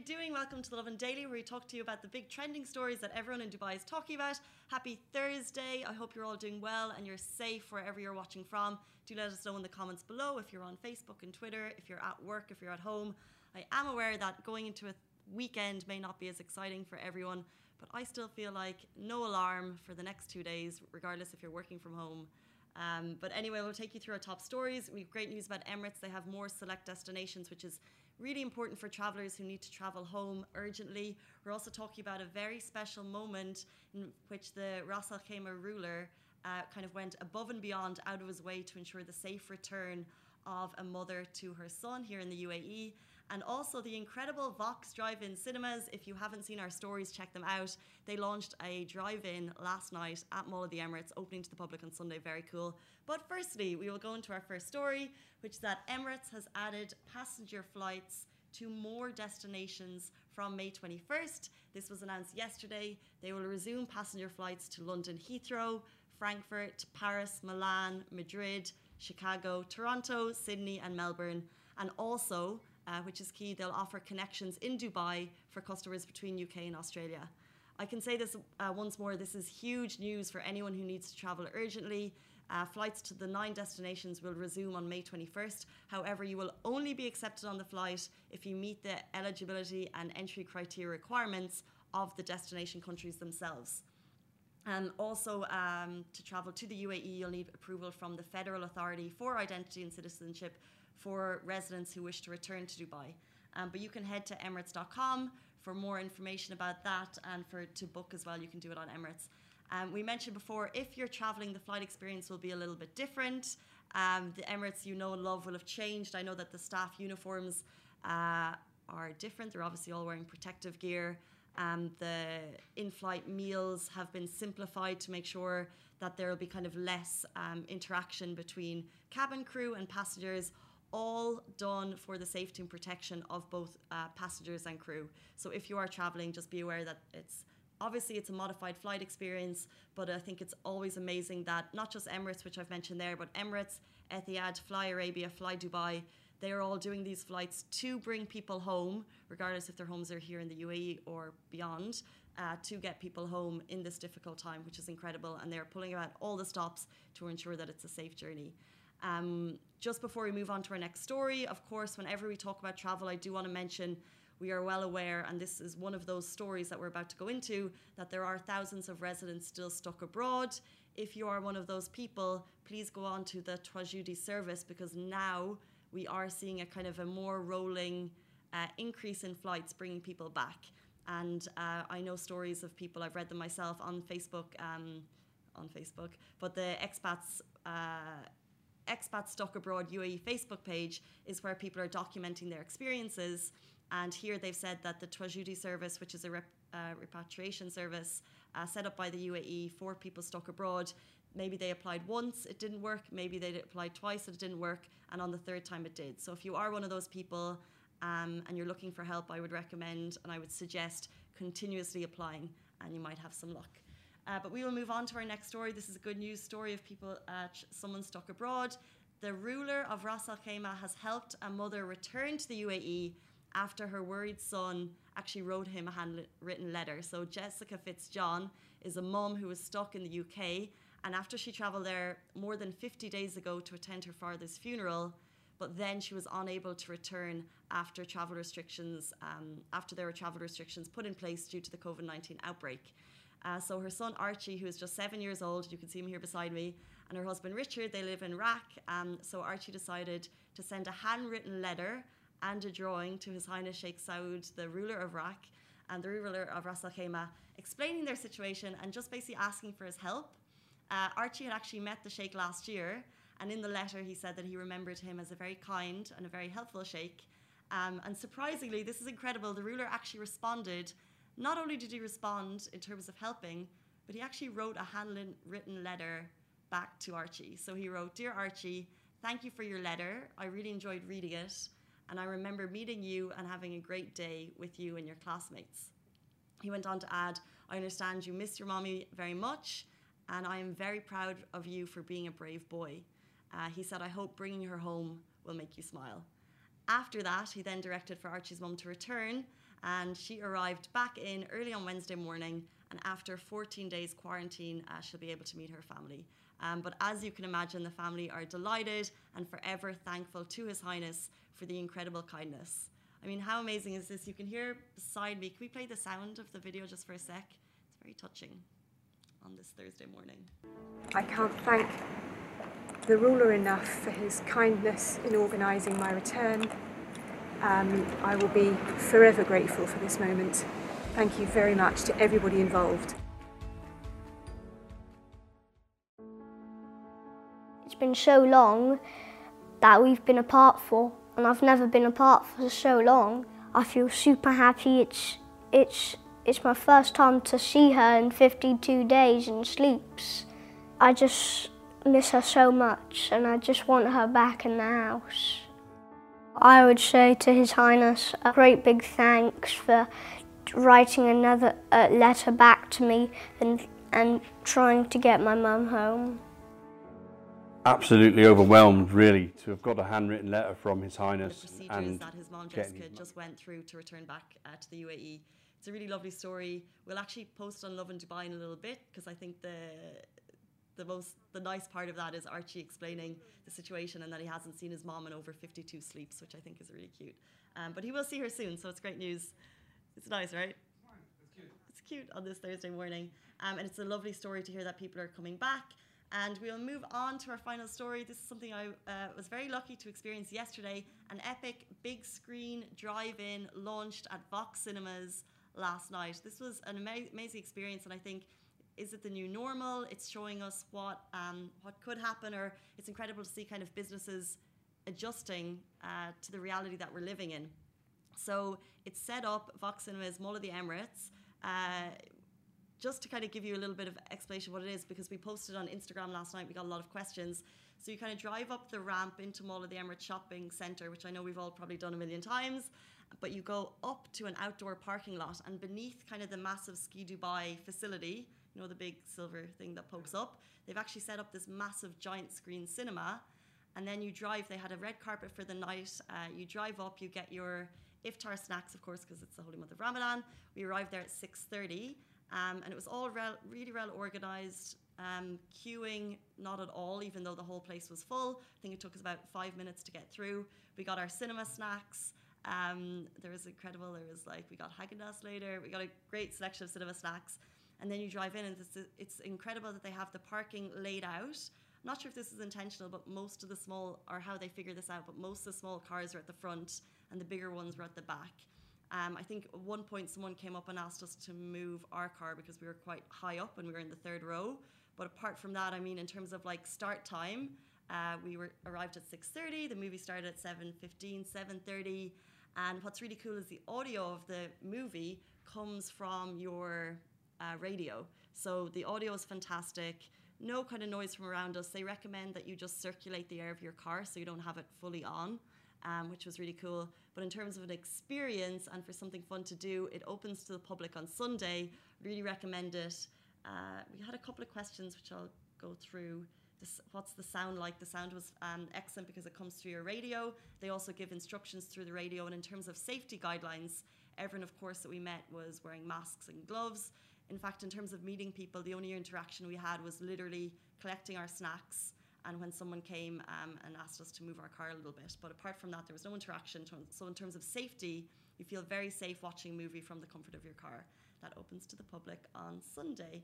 You doing? Welcome to the Lovin Daily, where we talk to you about the big trending stories that everyone in Dubai is talking about. Happy Thursday. I hope you're all doing well and you're safe wherever you're watching from. Do let us know in the comments below if you're on Facebook and Twitter, if you're at work, if you're at home. I am aware that going into a weekend may not be as exciting for everyone, but I still feel like no alarm for the next two days, regardless if you're working from home. Um, but anyway, we'll take you through our top stories. We have great news about Emirates. They have more select destinations, which is really important for travelers who need to travel home urgently. We're also talking about a very special moment in which the Ras Al Khaimah ruler uh, kind of went above and beyond out of his way to ensure the safe return of a mother to her son here in the UAE. And also the incredible Vox Drive In Cinemas. If you haven't seen our stories, check them out. They launched a drive in last night at Mall of the Emirates, opening to the public on Sunday. Very cool. But firstly, we will go into our first story, which is that Emirates has added passenger flights to more destinations from May 21st. This was announced yesterday. They will resume passenger flights to London Heathrow, Frankfurt, Paris, Milan, Madrid, Chicago, Toronto, Sydney, and Melbourne. And also, uh, which is key, they'll offer connections in Dubai for customers between UK and Australia. I can say this uh, once more this is huge news for anyone who needs to travel urgently. Uh, flights to the nine destinations will resume on May 21st. However, you will only be accepted on the flight if you meet the eligibility and entry criteria requirements of the destination countries themselves. And also, um, to travel to the UAE, you'll need approval from the Federal Authority for Identity and Citizenship for residents who wish to return to Dubai. Um, but you can head to emirates.com for more information about that and for to book as well. You can do it on Emirates. Um, we mentioned before, if you're traveling, the flight experience will be a little bit different. Um, the Emirates, you know, and love will have changed. I know that the staff uniforms uh, are different. They're obviously all wearing protective gear. Um, the in-flight meals have been simplified to make sure that there will be kind of less um, interaction between cabin crew and passengers all done for the safety and protection of both uh, passengers and crew. So if you are traveling, just be aware that it's obviously it's a modified flight experience, but I think it's always amazing that not just Emirates, which I've mentioned there, but Emirates, Etihad, Fly Arabia, Fly Dubai, they are all doing these flights to bring people home, regardless if their homes are here in the UAE or beyond, uh, to get people home in this difficult time, which is incredible. And they're pulling out all the stops to ensure that it's a safe journey. Um, just before we move on to our next story, of course, whenever we talk about travel, I do want to mention we are well aware, and this is one of those stories that we're about to go into, that there are thousands of residents still stuck abroad. If you are one of those people, please go on to the Tajoudi service because now we are seeing a kind of a more rolling uh, increase in flights bringing people back. And uh, I know stories of people, I've read them myself on Facebook, um, on Facebook, but the expats, uh, Expat Stuck Abroad UAE Facebook page is where people are documenting their experiences. And here they've said that the Tajoudi service, which is a rep, uh, repatriation service uh, set up by the UAE for people stuck abroad, maybe they applied once, it didn't work. Maybe they applied twice, it didn't work. And on the third time, it did. So if you are one of those people um, and you're looking for help, I would recommend and I would suggest continuously applying, and you might have some luck. Uh, but we will move on to our next story. This is a good news story of people, uh, someone stuck abroad. The ruler of Ras Al Khaimah has helped a mother return to the UAE after her worried son actually wrote him a handwritten letter. So Jessica Fitzjohn is a mum who was stuck in the UK and after she travelled there more than 50 days ago to attend her father's funeral, but then she was unable to return after travel restrictions, um, after there were travel restrictions put in place due to the COVID 19 outbreak. Uh, so her son Archie, who is just seven years old, you can see him here beside me, and her husband Richard, they live in RAK. Um, so Archie decided to send a handwritten letter and a drawing to His Highness Sheikh Saud, the ruler of RAK, and the ruler of Ras Al Khaimah, explaining their situation and just basically asking for his help. Uh, Archie had actually met the Sheikh last year, and in the letter he said that he remembered him as a very kind and a very helpful Sheikh. Um, and surprisingly, this is incredible, the ruler actually responded. Not only did he respond in terms of helping, but he actually wrote a handwritten letter back to Archie. So he wrote, Dear Archie, thank you for your letter. I really enjoyed reading it. and I remember meeting you and having a great day with you and your classmates. He went on to add, I understand you miss your mommy very much, and I am very proud of you for being a brave boy. Uh, he said, I hope bringing her home will make you smile. After that, he then directed for Archie's mum to return, and she arrived back in early on Wednesday morning. And after 14 days quarantine, uh, she'll be able to meet her family. Um, but as you can imagine, the family are delighted and forever thankful to His Highness for the incredible kindness. I mean, how amazing is this? You can hear beside me. Can we play the sound of the video just for a sec? It's very touching on this Thursday morning. I can't thank the ruler enough for his kindness in organising my return. Um, I will be forever grateful for this moment. Thank you very much to everybody involved. It's been so long that we've been apart for, and I've never been apart for so long. I feel super happy. It's it's it's my first time to see her in 52 days and sleeps. I just miss her so much and I just want her back in the house. I would say to His Highness a great big thanks for writing another uh, letter back to me and, and trying to get my mum home. Absolutely overwhelmed, really, to have got a handwritten letter from His Highness. The procedures that his mom Jessica just went through to return back uh, to the UAE. It's a really lovely story. We'll actually post on Lovin Dubai in a little bit because I think the the most the nice part of that is Archie explaining the situation and that he hasn't seen his mom in over 52 sleeps, which I think is really cute. Um, but he will see her soon, so it's great news. It's nice, right? It's cute. It's cute on this Thursday morning, um, and it's a lovely story to hear that people are coming back. And we'll move on to our final story. This is something I uh, was very lucky to experience yesterday. An epic big screen drive-in launched at Vox Cinemas last night. This was an ama- amazing experience, and I think is it the new normal? It's showing us what um, what could happen, or it's incredible to see kind of businesses adjusting uh, to the reality that we're living in. So it's set up Vox Cinemas, Mall of the Emirates. Uh, just to kind of give you a little bit of explanation what it is, because we posted on Instagram last night, we got a lot of questions. So you kind of drive up the ramp into Mall of the Emirates Shopping Centre, which I know we've all probably done a million times, but you go up to an outdoor parking lot, and beneath kind of the massive Ski Dubai facility, you know, the big silver thing that pokes up. They've actually set up this massive giant screen cinema. And then you drive, they had a red carpet for the night. Uh, you drive up, you get your iftar snacks, of course, because it's the holy month of Ramadan. We arrived there at 6.30 um, and it was all re- really well organised. Um, queuing, not at all, even though the whole place was full. I think it took us about five minutes to get through. We got our cinema snacks. Um, there was incredible. There was like we got Haagen-Dazs later. We got a great selection of cinema snacks and then you drive in and it's, it's incredible that they have the parking laid out. I'm not sure if this is intentional but most of the small or how they figure this out but most of the small cars are at the front and the bigger ones were at the back. Um, I think at one point someone came up and asked us to move our car because we were quite high up and we were in the third row. But apart from that I mean in terms of like start time uh, we were arrived at 6.30 the movie started at 7.15 7.30 and what's really cool is the audio of the movie comes from your uh, radio. So the audio is fantastic. No kind of noise from around us. They recommend that you just circulate the air of your car so you don't have it fully on, um, which was really cool. But in terms of an experience and for something fun to do, it opens to the public on Sunday. Really recommend it. Uh, we had a couple of questions which I'll go through. This, what's the sound like? The sound was um, excellent because it comes through your radio. They also give instructions through the radio. And in terms of safety guidelines, everyone, of course, that we met was wearing masks and gloves. In fact, in terms of meeting people, the only interaction we had was literally collecting our snacks and when someone came um, and asked us to move our car a little bit. But apart from that, there was no interaction. So, in terms of safety, you feel very safe watching a movie from the comfort of your car. That opens to the public on Sunday.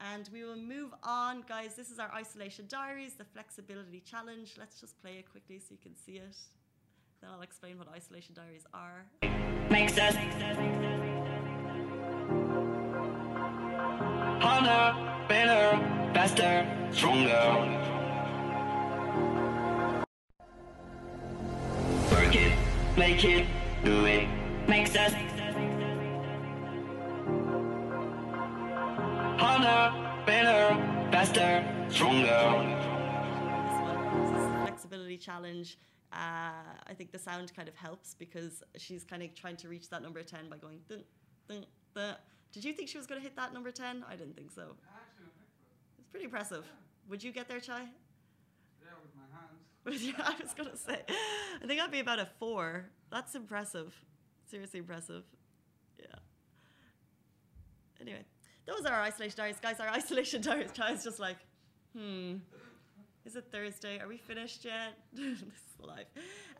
And we will move on, guys. This is our isolation diaries, the flexibility challenge. Let's just play it quickly so you can see it. Then I'll explain what isolation diaries are. Makes sense. harder, stronger. Work it, make it, do it, makes us harder, better, faster, stronger. This one is a flexibility challenge. Uh, I think the sound kind of helps because she's kind of trying to reach that number 10 by going dun, dun, dun. Did you think she was going to hit that number 10? I didn't think so. It's pretty impressive. Would you get there, Chai? Yeah, with my hands. yeah, I was going to say. I think I'd be about a four. That's impressive. Seriously impressive. Yeah. Anyway, those are our isolation diaries. Guys, our isolation diaries. Chai's just like, hmm. Is it Thursday? Are we finished yet? this is life.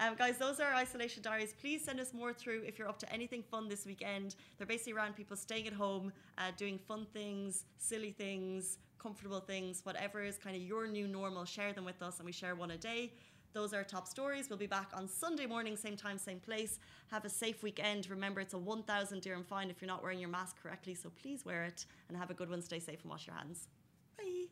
Um, guys, those are our isolation diaries. Please send us more through if you're up to anything fun this weekend. They're basically around people staying at home, uh, doing fun things, silly things, comfortable things, whatever is kind of your new normal. Share them with us, and we share one a day. Those are top stories. We'll be back on Sunday morning, same time, same place. Have a safe weekend. Remember, it's a 1,000 dirham fine if you're not wearing your mask correctly, so please wear it and have a good one. Stay safe and wash your hands. Bye.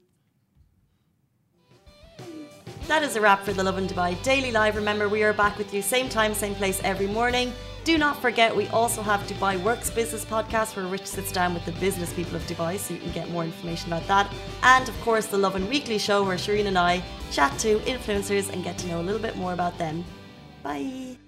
That is a wrap for the Lovin Dubai Daily Live. Remember, we are back with you same time, same place every morning. Do not forget, we also have Dubai Works Business Podcast where Rich sits down with the business people of Dubai so you can get more information about that. And of course, the Lovin Weekly show where Shireen and I chat to influencers and get to know a little bit more about them. Bye.